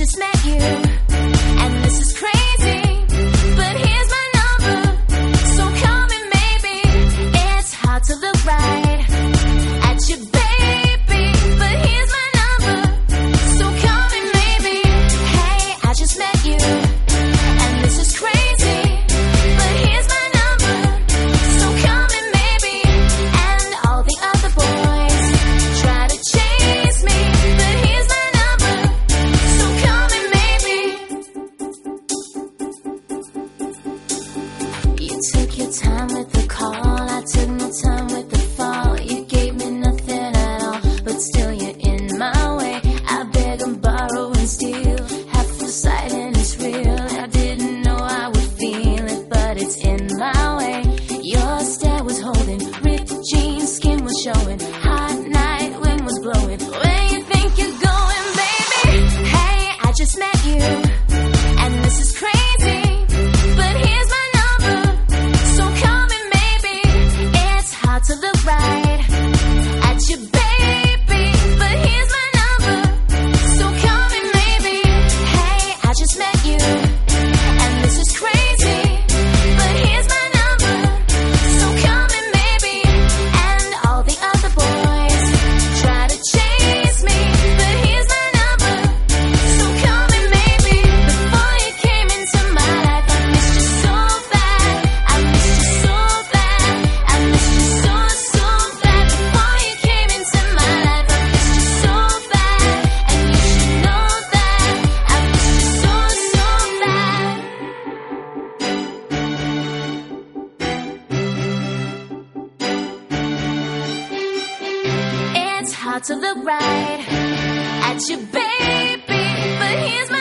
just met you. your time with the call. I took no time with the fall. You gave me nothing at all, but still you're in my way. I beg and borrow and steal. Half the sight and it's real. I didn't know I would feel it, but it's in my to look right. At you, baby, but here's my